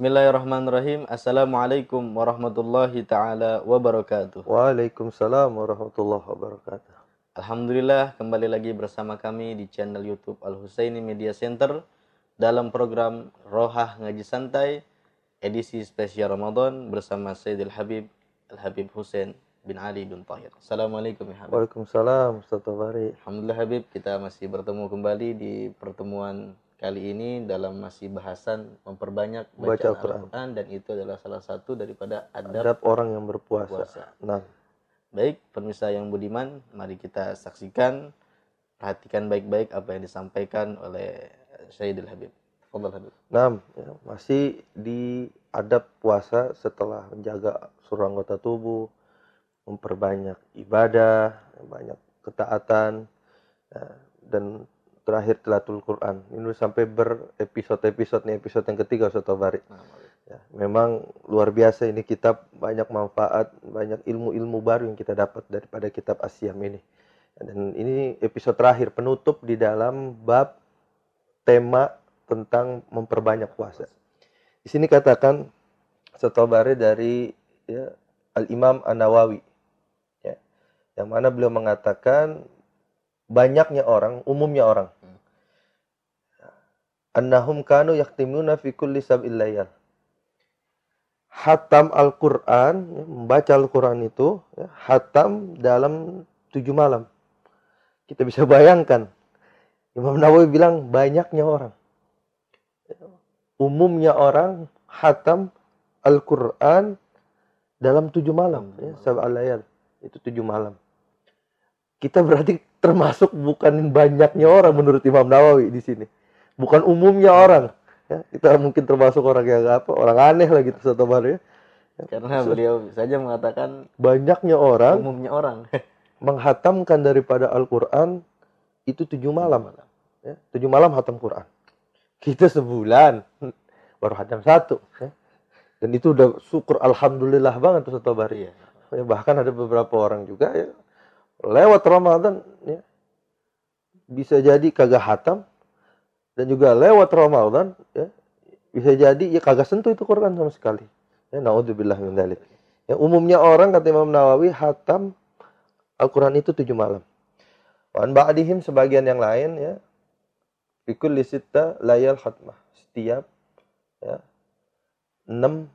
Bismillahirrahmanirrahim. Assalamualaikum warahmatullahi taala wabarakatuh. Waalaikumsalam warahmatullahi wabarakatuh. Alhamdulillah kembali lagi bersama kami di channel YouTube Al Husaini Media Center dalam program Rohah Ngaji Santai edisi spesial Ramadan bersama Sayyidil Habib Al Habib Hussein bin Ali bin Tahir. Assalamualaikum ya Habib. Waalaikumsalam Ustaz Tabari. Alhamdulillah Habib kita masih bertemu kembali di pertemuan kali ini dalam masih bahasan memperbanyak Baca Al-Quran. Dan itu adalah salah satu daripada adab Adab orang yang berpuasa. puasa. Nah, Baik, pemirsa yang budiman, mari kita saksikan, perhatikan baik-baik apa yang disampaikan oleh Sayyidil Habib. Fadal Habib. nah ya, masih di adab puasa setelah menjaga seluruh anggota tubuh, memperbanyak ibadah, banyak ketaatan, ya, dan terakhir tilatul Quran. Ini sampai berepisode-episode nih episode yang ketiga Ustaz Habib. Ya, memang luar biasa ini kitab banyak manfaat, banyak ilmu-ilmu baru yang kita dapat daripada kitab Asyam ini. Dan ini episode terakhir penutup di dalam bab tema tentang memperbanyak puasa. Di sini katakan setobare dari ya, Al Imam An Nawawi, ya, yang mana beliau mengatakan banyaknya orang, umumnya orang, annahum kanu yaktimuna fi kulli sab'il layal hatam Al-Quran, ya, membaca Al-Quran itu, ya, hatam dalam tujuh malam. Kita bisa bayangkan, Imam Nawawi bilang banyaknya orang. Umumnya orang hatam Al-Quran dalam tujuh malam. Ya, Sab'al layal. Itu tujuh malam. Kita berarti termasuk bukan banyaknya orang menurut Imam Nawawi di sini. Bukan umumnya orang. Ya, kita mungkin termasuk orang yang apa orang aneh lah gitu satu ya. Karena beliau saja mengatakan banyaknya orang umumnya orang. menghatamkan daripada Al-Quran itu tujuh malam ya, tujuh malam hatam Quran kita sebulan baru hatam satu ya. dan itu udah syukur Alhamdulillah banget tuh satu hari Iya. ya, bahkan ada beberapa orang juga ya lewat Ramadan ya bisa jadi kagak hatam dan juga lewat Ramadan ya bisa jadi ya kagak sentuh itu Quran sama sekali. Ya naudzubillah min dzalik ya umumnya orang kata Imam Nawawi hatam Al-Quran itu tujuh malam. Wan ba'dihim sebagian yang lain ya fikul lisita layal khatmah. Setiap ya enam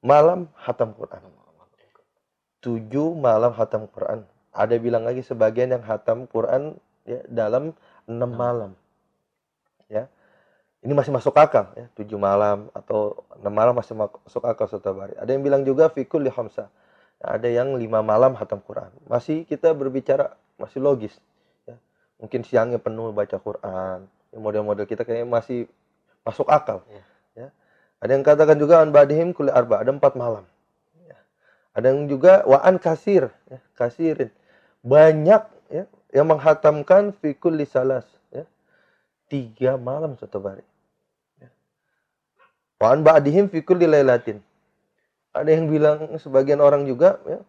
malam hatam Quran. Tujuh malam hatam Quran. Ada bilang lagi sebagian yang hatam Quran ya dalam enam. malam ini masih masuk akal ya. Tujuh malam atau enam malam masih masuk akal setabari ada yang bilang juga fikul li khamsa. Ada yang lima malam hatam Quran. Masih kita berbicara masih logis ya. Mungkin siangnya penuh baca Quran. Model-model kita kayaknya masih masuk akal Ya. ya. Ada yang katakan juga an badihim kulli arba. Ada empat malam Ya. ada yang juga waan kasir ya, kasirin. Banyak ya yang menghatamkan fikul salas ya. Tiga malam satu hari. Ya. Waan ba'dihim fi kulli lailatin. Ada yang bilang sebagian orang juga ya,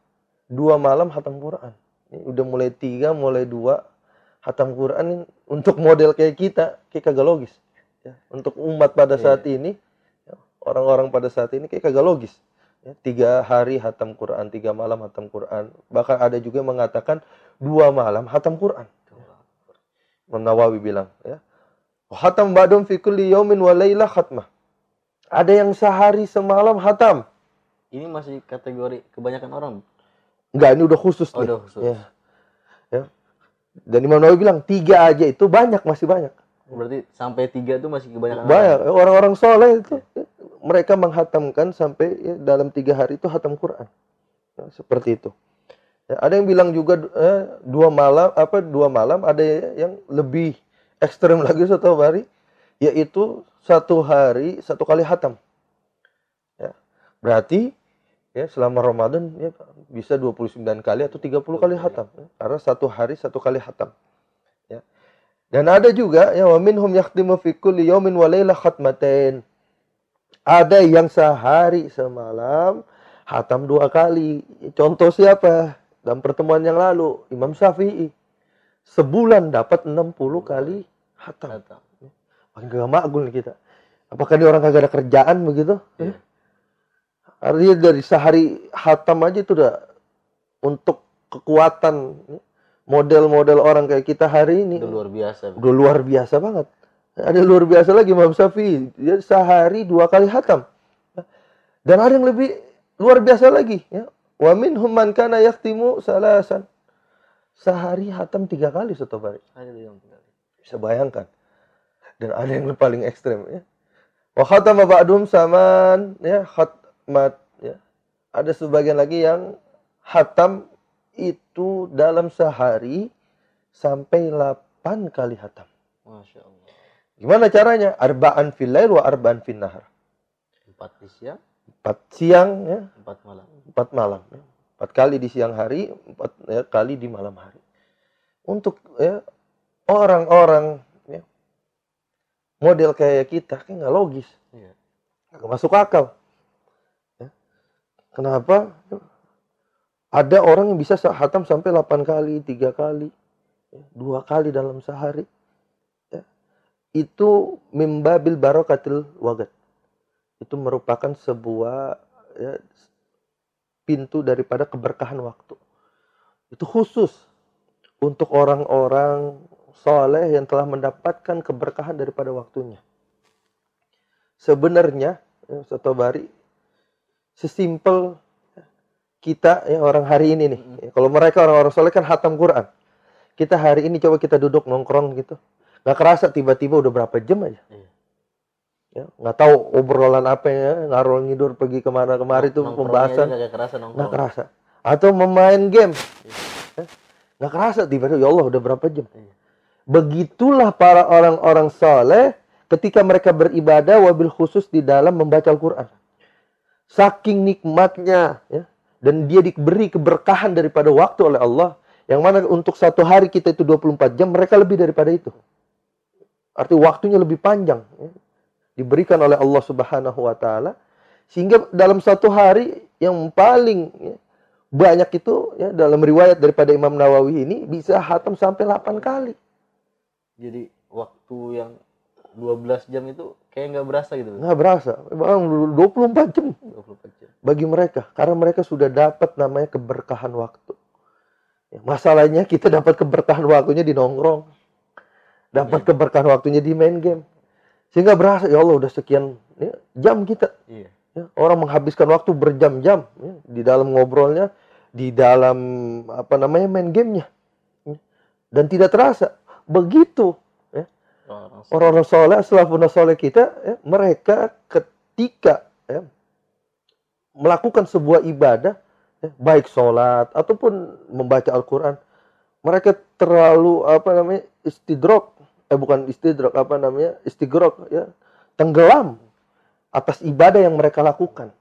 dua malam hatam Quran. Ini udah mulai tiga, mulai dua hatam Quran untuk model kayak kita, kayak kagak logis. Ya. Untuk umat pada Iya. saat ini, ya, orang-orang pada saat ini kayak kagak logis. Ya, tiga hari hatam Quran, tiga malam hatam Quran. Bahkan ada juga yang mengatakan dua malam hatam Quran. Imam Nawawi bilang ya. Khatam ba'dum fi kulli yaumin wa lailah khatmah. Ada yang sehari semalam hatam. Ini masih kategori kebanyakan orang. Enggak, ini udah khusus Oh, nih. udah khusus. Ya. Ya. Dan Imam Nawawi bilang tiga aja itu banyak, masih banyak. Berarti sampai tiga itu masih kebanyakan Banyak. orang. Orang-orang soleh itu ya, mereka menghatamkan sampai ya, dalam tiga hari itu hatam Quran. Ya, seperti itu. Ya, ada yang bilang juga eh, dua malam apa dua malam ada yang lebih ekstrem lagi satu hari yaitu satu hari satu kali hatam. Ya. Berarti ya selama Ramadan ya bisa 29 kali atau 30 kali hatam ya. karena satu hari satu kali hatam. Ya. Dan ada juga ya wa minhum yakhtimu fi kulli yaumin wa khatmatain. Ada yang sehari semalam hatam dua kali. Contoh siapa? Dalam pertemuan yang lalu, Imam Syafi'i. Sebulan dapat 60 kali. Hatam. Makin gak makgul nih kita. Apakah ini orang kagak ada kerjaan begitu? Iya. Artinya dari sehari hatam aja itu udah untuk kekuatan model-model orang kayak kita hari ini Itu luar biasa. udah luar biasa banget. Ada luar biasa lagi Imam Syafi'i, dia sehari dua kali hatam. Dan ada yang lebih luar biasa lagi ya. Wa minhum man kana yaktimu salasan. Sehari hatam tiga kali satu hari. Bisa bayangkan. Dan ada yang paling ekstrem ya. Wa khatama ba'dhum saman ya khatmat ya. Ada sebagian lagi yang hatam itu dalam sehari sampai 8 kali hatam. Masya Allah. Gimana caranya? Arba'an fil lail wa arba'an fil nahar. Empat di siang, Empat siang ya, empat malam. empat malam. Ya. Empat kali di siang hari, empat ya, kali di malam hari. Untuk ya orang-orang model kayak kita kayak nggak logis, Iya. nggak masuk akal. Ya. Kenapa? Ada orang yang bisa hatam sampai 8 kali, tiga kali, ya, dua kali dalam sehari. Ya. Itu mimbabil barokatil wagat. Itu merupakan sebuah ya, pintu daripada keberkahan waktu. Itu khusus untuk orang-orang soleh yang telah mendapatkan keberkahan daripada waktunya. Sebenarnya, ya, Soto Bari, sesimpel kita ya orang hari ini nih. Ya, kalau mereka orang-orang soleh kan hatam Quran. Kita hari ini coba kita duduk nongkrong gitu. Nggak kerasa tiba-tiba udah berapa jam aja. Iya. Ya, nggak tahu obrolan apa ya, ngarol ngidur pergi ke mana kemari itu pembahasan Nggak kerasa nongkrong. nggak kerasa. Atau memain game, Ya, nggak kerasa tiba-tiba ya Allah udah berapa jam. Iya. Begitulah para orang-orang soleh ketika mereka beribadah wabil khusus di dalam membaca Al-Quran. Saking nikmatnya ya, dan dia diberi keberkahan daripada waktu oleh Allah yang mana untuk satu hari kita itu 24 jam mereka lebih daripada itu. Arti waktunya lebih panjang ya. diberikan oleh Allah Subhanahu wa taala sehingga dalam satu hari yang paling ya, banyak itu ya dalam riwayat daripada Imam Nawawi ini bisa hatam sampai 8 kali. Jadi waktu yang 12 jam itu kayak nggak berasa gitu. Nggak berasa. Bang 24 jam 24 jam. bagi mereka karena mereka sudah dapat namanya keberkahan waktu. Ya, masalahnya kita dapat keberkahan waktunya di nongkrong. Dapat keberkahan waktunya di main game. Sehingga berasa ya Allah udah sekian ya, jam kita. Iya. Ya, orang menghabiskan waktu berjam-jam ya, di dalam ngobrolnya, di dalam apa namanya main gamenya, Ya. dan tidak terasa. Begitu Orang orang-orang soleh, salafun soleh kita, ya, mereka ketika ya, melakukan sebuah ibadah, ya, baik sholat ataupun membaca Al-Quran, mereka terlalu apa namanya istidrok, eh bukan istidrok apa namanya istigrok, ya, tenggelam atas ibadah yang mereka lakukan.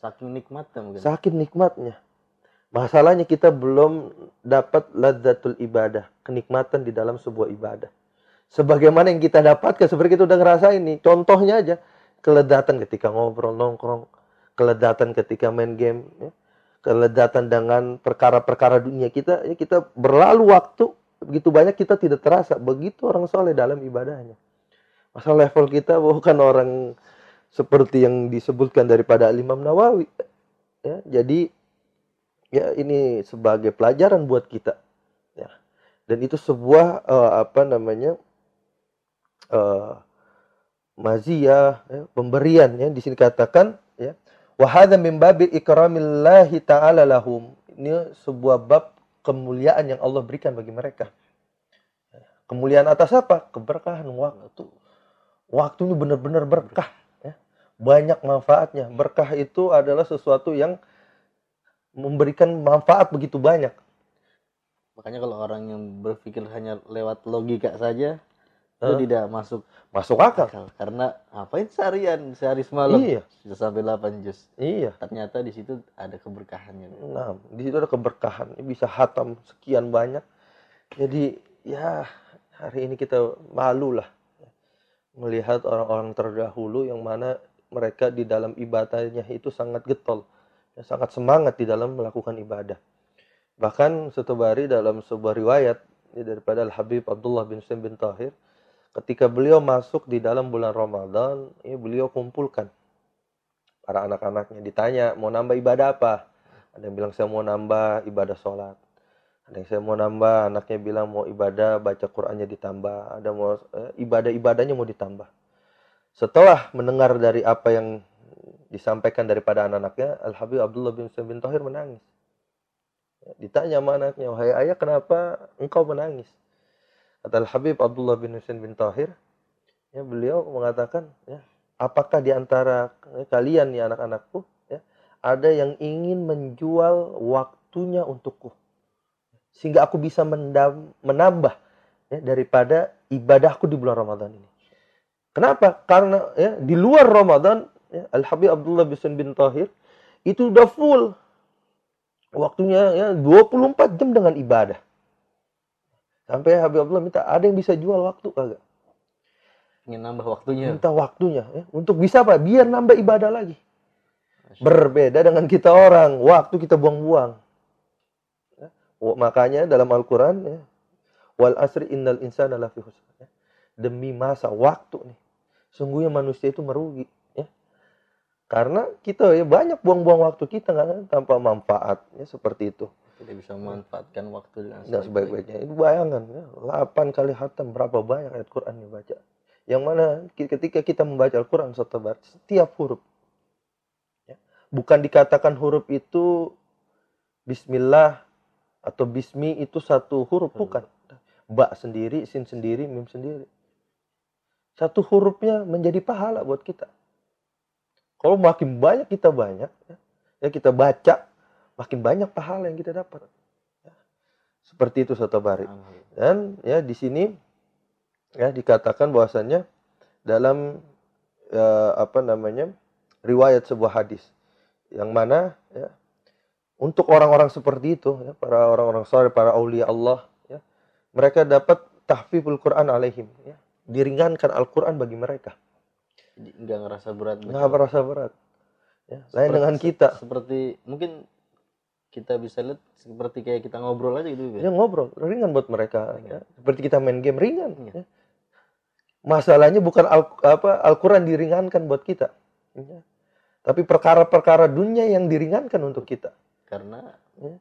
saking nikmatnya mungkin. Sakit nikmatnya. Masalahnya kita belum dapat ladzatul ibadah, kenikmatan di dalam sebuah ibadah. Sebagaimana yang kita dapatkan, seperti kita udah ngerasain nih. Contohnya aja, keledatan ketika ngobrol, nongkrong, keledatan ketika main game, ya. keledatan dengan perkara-perkara dunia kita, ya kita berlalu waktu begitu banyak kita tidak terasa. Begitu orang soleh dalam ibadahnya. Masa level kita bukan orang seperti yang disebutkan daripada Imam Nawawi. Ya, jadi ya ini sebagai pelajaran buat kita. Ya. Dan itu sebuah eh, apa namanya eh maziyah, ya, pemberian ya di sini katakan ya wa hadza ikramillahi ta'ala lahum. Ini sebuah bab kemuliaan yang Allah berikan bagi mereka. Kemuliaan atas apa? Keberkahan waktu. Waktunya benar-benar berkah. Ya. Banyak manfaatnya. Berkah itu adalah sesuatu yang memberikan manfaat begitu banyak. Makanya kalau orang yang berpikir hanya lewat logika saja itu Hah? tidak masuk Masuk akal. akal. Karena apain seharian sehari semalam Iya. bisa sampai 8 juz. Iya. Ternyata di situ ada keberkahannya. Nah, di situ ada keberkahan. Bisa hatam sekian banyak. Jadi ya hari ini kita malu lah melihat orang-orang terdahulu yang mana mereka di dalam ibadahnya itu sangat getol, sangat semangat di dalam melakukan ibadah. Bahkan Sutubari dalam sebuah riwayat ya, daripada Al Habib Abdullah bin Saim bin Tahir ketika beliau masuk di dalam bulan Ramadan, ya beliau kumpulkan para anak-anaknya. Ditanya mau nambah ibadah apa? Ada yang bilang saya mau nambah ibadah sholat. Ada yang saya mau nambah, anaknya bilang mau ibadah baca Qurannya ditambah. Ada mau eh, ibadah-ibadahnya mau ditambah. Setelah mendengar dari apa yang disampaikan daripada anak-anaknya, Al Habib Abdullah bin Sa'id bin Tahir menangis. Ya, Ditanya sama anaknya, wahai ayah kenapa engkau menangis? Kata Al Habib Abdullah bin Husain bin Tahir, ya beliau mengatakan, ya, apakah di antara kalian ya anak-anakku, ya, ada yang ingin menjual waktunya untukku, sehingga aku bisa menambah ya, daripada ibadahku di bulan Ramadan ini. Kenapa? Karena ya di luar Ramadan ya, Al Habib Abdullah bin bin Tahir itu udah full waktunya ya 24 jam dengan ibadah. Sampai Habib Abdullah minta ada yang bisa jual waktu kagak? Ingin nambah waktunya. Minta waktunya ya untuk bisa apa? Biar nambah ibadah lagi. Masya Berbeda dengan kita orang, waktu kita buang-buang. Ya. Makanya dalam Al-Qur'an ya, wal asri innal insana lafi khusr. ya. Demi masa waktu nih. Sungguhnya manusia itu merugi. Karena kita ya banyak buang-buang waktu kita kan tanpa manfaat ya seperti itu. Tidak bisa memanfaatkan waktu dengan Nah, sebaik-baiknya. Itu bayangan ya. 8 kali hatam berapa banyak ayat Quran yang dibaca. Yang mana ketika kita membaca Al-Quran setiap huruf. ya, Bukan dikatakan huruf itu Bismillah atau Bismi itu satu huruf. Bukan. Ba sendiri, sin sendiri, mim sendiri. Satu hurufnya menjadi pahala buat kita. Kalau makin banyak kita banyak, ya, ya kita baca, makin banyak pahala yang kita dapat. Ya. Seperti itu Soto Bari. Alhamdulillah. Dan ya di sini ya dikatakan bahwasannya dalam eh, apa namanya riwayat sebuah hadis yang mana ya untuk orang-orang seperti itu ya para orang-orang saleh para aulia Allah ya mereka dapat tahfiful Quran alaihim ya diringankan Al-Quran bagi mereka nggak ngerasa berat. nggak baca. merasa berat ya lain Seperti- dengan kita Seperti mungkin kita bisa lihat seperti kayak kita ngobrol aja gitu ya ya. ngobrol ringan buat mereka Ringan. ya. seperti kita main game ringan Iya. ya. masalahnya bukan al, apa Al-Quran diringankan buat kita ya. tapi perkara-perkara dunia yang diringankan untuk kita Karena Ya.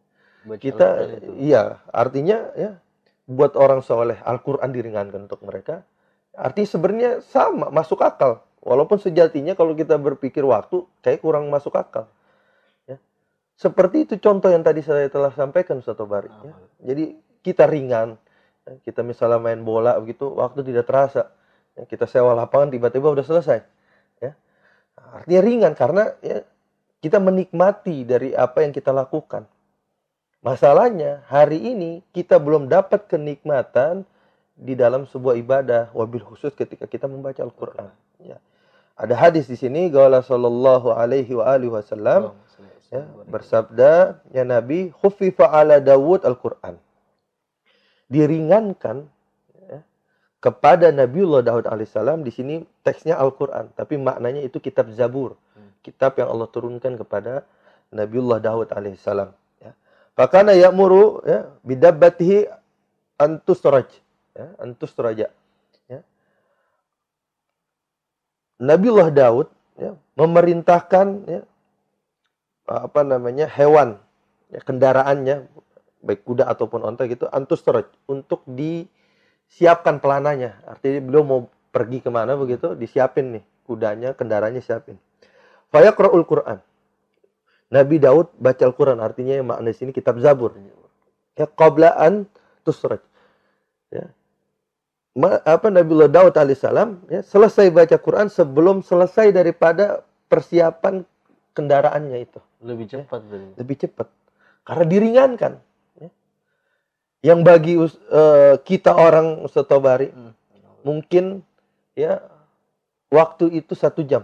kita itu. iya artinya ya buat orang soleh Al-Quran diringankan untuk mereka artinya sebenarnya sama masuk akal walaupun sejatinya kalau kita berpikir waktu kayak kurang masuk akal ya seperti itu contoh yang tadi saya telah sampaikan Ustaz Tobari ya. Jadi kita ringan, ya, kita misalnya main bola begitu, waktu tidak terasa. Ya, kita sewa lapangan tiba-tiba udah selesai. Ya. Artinya ringan karena ya, kita menikmati dari apa yang kita lakukan. Masalahnya hari ini kita belum dapat kenikmatan di dalam sebuah ibadah, wabil khusus ketika kita membaca Al-Quran. Ada hadis di sini, Gala sallallahu alaihi wa alihi wasallam, ya, bersabda ya Nabi khuffifa ala Dawud Al-Qur'an. Diringankan ya, kepada Nabiullah Daud alaihissalam di sini teksnya Al-Qur'an tapi maknanya itu kitab Zabur Hmm. kitab yang Allah turunkan kepada Nabiullah Daud alaihissalam ya. Fakana ya'muru ya bidabbatihi antusraj ya antusraja ya Nabiullah Daud ya memerintahkan ya apa namanya hewan ya, kendaraannya baik kuda ataupun onta gitu antusraj untuk disiapkan pelananya. Artinya beliau mau pergi ke mana begitu disiapin nih kudanya kendaraannya siapin. Fayaqra'ul Quran. Nabi Daud baca Al-Quran artinya yang makna sini kitab Zabur. Ya qablaan tusraj apa Nabiullah Daud alaihissalam ya selesai baca Quran sebelum selesai daripada persiapan kendaraannya itu lebih cepat berarti. lebih cepat karena diringankan ya. yang bagi eh, kita orang setobari Hmm. mungkin ya waktu itu satu jam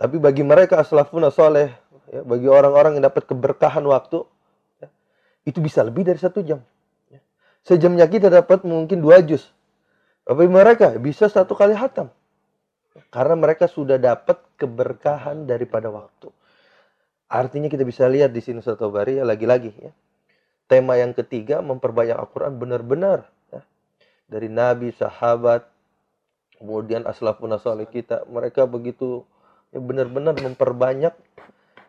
tapi bagi mereka aslafuna soleh ya, bagi orang-orang yang dapat keberkahan waktu ya, itu bisa lebih dari satu jam ya. Sejamnya kita dapat mungkin dua juz tapi mereka bisa satu kali hatam karena mereka sudah dapat keberkahan daripada waktu artinya kita bisa lihat di sini satu bari ya lagi-lagi ya tema yang ketiga memperbanyak Al-Quran benar-benar ya. dari nabi, sahabat, kemudian aslafun salih kita, mereka begitu ya benar-benar memperbanyak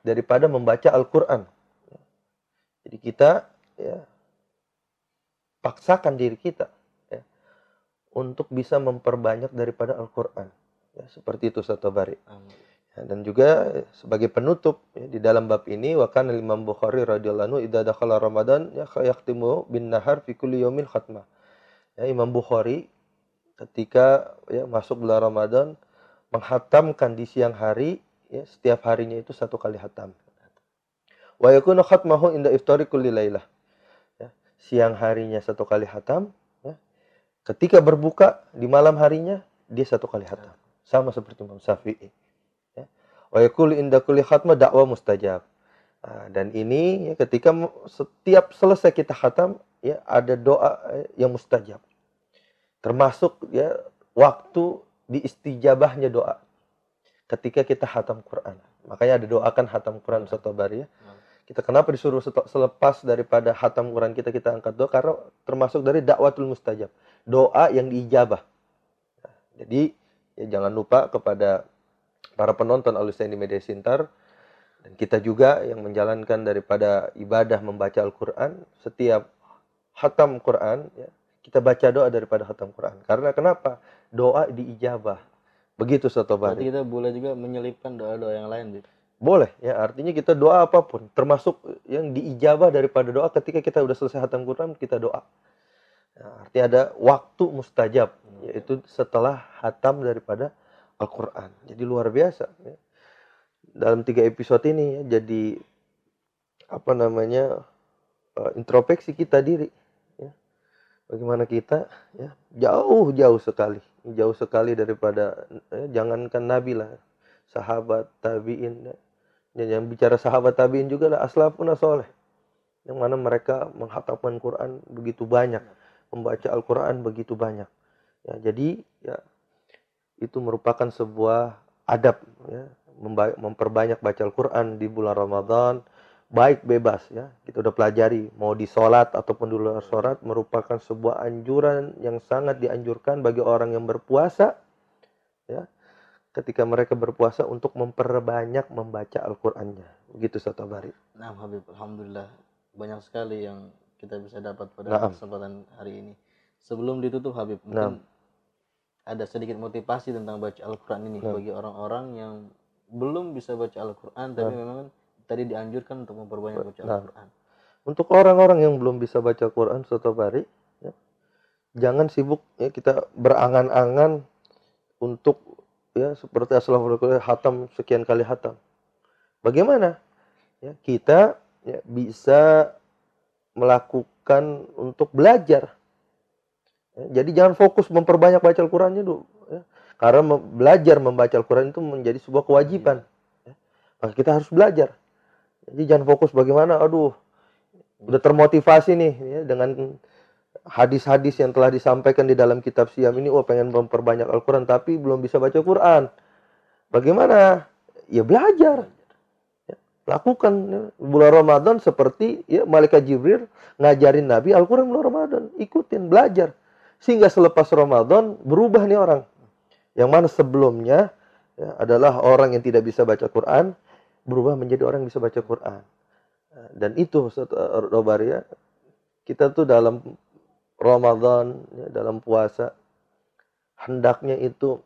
daripada membaca Al-Qur'an. Jadi kita ya paksakan diri kita ya, untuk bisa memperbanyak daripada Al-Qur'an. Ya, seperti itu satu bari. Ya, dan juga eh, sebagai penutup ya, di dalam bab ini wa kana Imam Bukhari radhiyallahu anhu idza dakhala Ramadan ya yakhtimu bin nahar fi kulli yaumin khatmah. Ya, Imam Bukhari ketika ya masuk bulan Ramadan menghatamkan di siang hari ya setiap harinya itu satu kali hatam. Wa yakunu khatmahu inda iftari kulli lailah. Ya, siang harinya satu kali hatam ya. Ketika berbuka di malam harinya dia satu kali hatam. Sama seperti Imam Syafi'i. Wa yakul inda kulli khatmah dakwah mustajab. Nah, dan ini ya, ketika setiap selesai kita khatam ya ada doa eh, yang mustajab. Termasuk ya waktu diistijabahnya doa. Ketika kita khatam Quran. Makanya ada doakan khatam Quran satu bari ya. Kita kenapa disuruh selepas daripada khatam Quran kita kita angkat doa karena termasuk dari dakwatul mustajab. Doa yang diijabah. Nah, jadi ya jangan lupa kepada para penonton Alusain di Media Sintar dan kita juga yang menjalankan daripada ibadah membaca Al-Quran setiap hatam Quran ya, kita baca doa daripada hatam Quran karena kenapa doa diijabah begitu satu Berarti kita boleh juga menyelipkan doa-doa yang lain Bib. Boleh ya artinya kita doa apa pun termasuk yang diijabah daripada doa ketika kita udah selesai hatam Quran kita doa nah, artinya ada waktu mustajab yaitu setelah hatam daripada Al-Quran. Jadi luar biasa. Ya. Dalam tiga episode ini ya, jadi apa namanya uh, introspeksi kita diri. Ya. Bagaimana kita ya, jauh jauh sekali, jauh sekali daripada ya, jangankan Nabi lah, sahabat tabiin. Ya. Yang bicara sahabat tabiin juga lah aslafun soleh. Yang mana mereka menghafalkan Quran begitu banyak, membaca Al-Quran begitu banyak. Ya, jadi ya itu merupakan sebuah adab ya, memperbanyak baca Al-Quran di bulan Ramadan baik bebas ya kita udah pelajari mau di sholat ataupun di luar sholat merupakan sebuah anjuran yang sangat dianjurkan bagi orang yang berpuasa ya ketika mereka berpuasa untuk memperbanyak membaca Al-Qur'annya. Begitu satu Bari. Nah, Habib, alhamdulillah banyak sekali yang kita bisa dapat pada Naam. kesempatan hari ini. Sebelum ditutup Habib, mungkin ada sedikit motivasi tentang baca Al-Qur'an ini Naam. bagi orang-orang yang belum bisa baca Al-Qur'an tapi memang tadi dianjurkan untuk memperbanyak baca. Al-Qur'an. Untuk orang-orang yang belum bisa baca Quran satu Bari, ya, jangan sibuk ya kita berangan-angan untuk ya seperti Assalamualaikum hatam sekian kali hatam. Bagaimana? Ya, kita ya, bisa melakukan untuk belajar. Ya, jadi jangan fokus memperbanyak baca Al-Qurannya dulu. Ya. Karena mem- belajar membaca Al-Quran itu menjadi sebuah kewajiban. Ya. Maka kita harus belajar. Jadi jangan fokus bagaimana, aduh, udah termotivasi nih ya, dengan hadis-hadis yang telah disampaikan di dalam kitab siam ini, oh pengen memperbanyak Al-Quran tapi belum bisa baca Quran. Bagaimana? Ya belajar. Ya, lakukan ya. bulan Ramadan seperti ya malaikat Jibril ngajarin Nabi Al-Quran bulan Ramadan, ikutin, belajar. Sehingga selepas Ramadan berubah nih orang. Yang mana sebelumnya ya, adalah orang yang tidak bisa baca Quran, berubah menjadi orang yang bisa baca Quran. Dan itu Ustaz Robar ya, kita tuh dalam Ramadan, ya, dalam puasa, hendaknya itu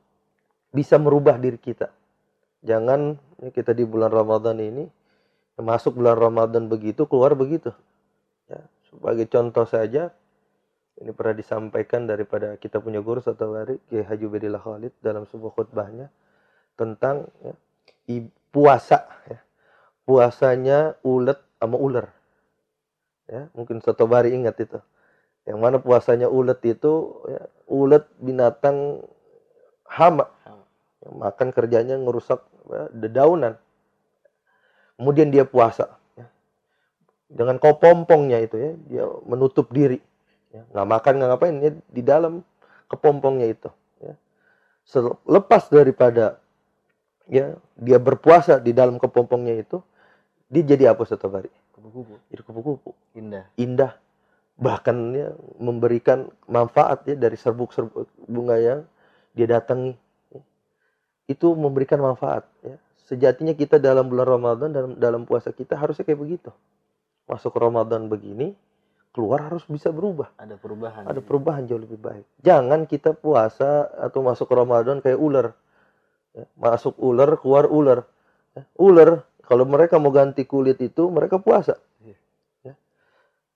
bisa merubah diri kita. Jangan ya, kita di bulan Ramadan ini, masuk bulan Ramadan begitu, keluar begitu. Ya, sebagai contoh saja, ini pernah disampaikan daripada kita punya guru satu hari, Kiai Haji Bedillah Khalid dalam sebuah khutbahnya tentang ya, puasa. Ya. Puasanya ulet sama ular. Ya, mungkin satu hari ingat itu. Yang mana puasanya ulet itu, ya, ulet binatang hama. Yang makan kerjanya ngerusak ya, dedaunan. Kemudian dia puasa. ya. Dengan kepompongnya itu ya, dia menutup diri. Ya, nggak makan nggak ngapain ya di dalam kepompongnya itu. Ya. Selepas daripada ya dia berpuasa di dalam kepompongnya itu, dia jadi apa satu hari? Kupu-kupu Jadi kupu-kupu indah. indah, bahkan ya memberikan manfaat ya dari serbuk-serbuk bunga yang dia datangi. Itu memberikan manfaat ya. Sejatinya kita dalam bulan Ramadan dalam dalam puasa kita harusnya kayak begitu. Masuk Ramadan begini keluar harus bisa berubah. Ada perubahan. ada perubahan jauh lebih baik. Jangan kita puasa atau masuk Ramadan kayak ular. Ya, masuk ular keluar ular. Ya, ular kalau mereka mau ganti kulit itu mereka puasa.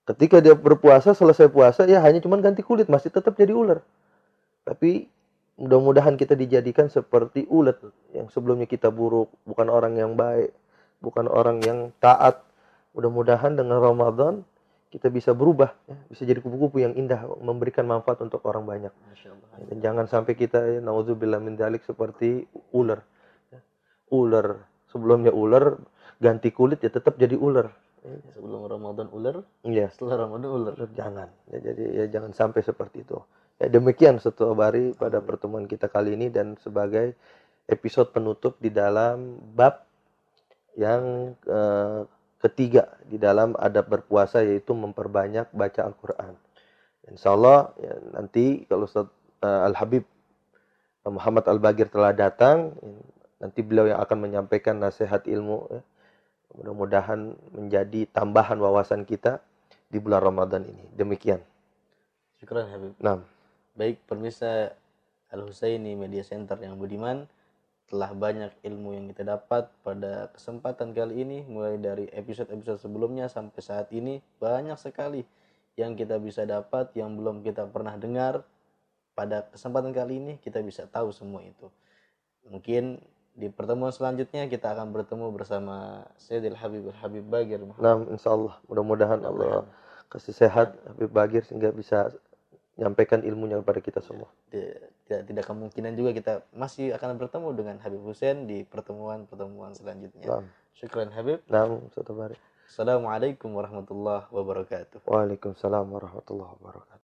Ketika dia berpuasa selesai puasa ya hanya cuman ganti kulit masih tetap jadi ular. Tapi mudah-mudahan kita dijadikan seperti ulat yang sebelumnya kita buruk bukan orang yang baik bukan orang yang taat. Mudah-mudahan dengan Ramadan kita bisa berubah ya, bisa jadi kupu-kupu yang indah memberikan manfaat untuk orang banyak. Dan jangan sampai kita ya, naudzubillah min dzalik seperti ular Ya. ular sebelumnya ular ganti kulit ya tetap jadi ular Sebelum Ramadan ular, Iya, setelah Ramadan ular. jangan ya, jadi ya jangan sampai seperti itu ya demikian satu bari pada pertemuan kita kali ini dan sebagai episode penutup di dalam bab yang eh, ketiga di dalam adab berpuasa yaitu memperbanyak baca Al-Quran. Insya Allah ya, nanti kalau Ustaz eh, Al Habib Muhammad Al Bagir telah datang, ya, nanti beliau yang akan menyampaikan nasihat ilmu. ya. Mudah-mudahan menjadi tambahan wawasan kita di bulan Ramadan ini. Demikian. Syukran Habib. Nah, Baik pemirsa Al Husaini Media Center yang budiman, telah banyak ilmu yang kita dapat pada kesempatan kali ini mulai dari episode-episode sebelumnya sampai saat ini banyak sekali yang kita bisa dapat yang belum kita pernah dengar pada kesempatan kali ini kita bisa tahu semua itu mungkin di pertemuan selanjutnya kita akan bertemu bersama Sayyidil Habib Habib Bagir Muhammad nah insya Allah mudah-mudahan Allah kasih sehat Habib Bagir sehingga bisa menyampaikan ilmunya kepada kita semua. tidak tidak kemungkinan juga kita masih akan bertemu dengan Habib Hussein di pertemuan-pertemuan selanjutnya. Nah, Syukran Habib. nah. Assalamualaikum warahmatullahi wabarakatuh. Waalaikumsalam warahmatullahi wabarakatuh.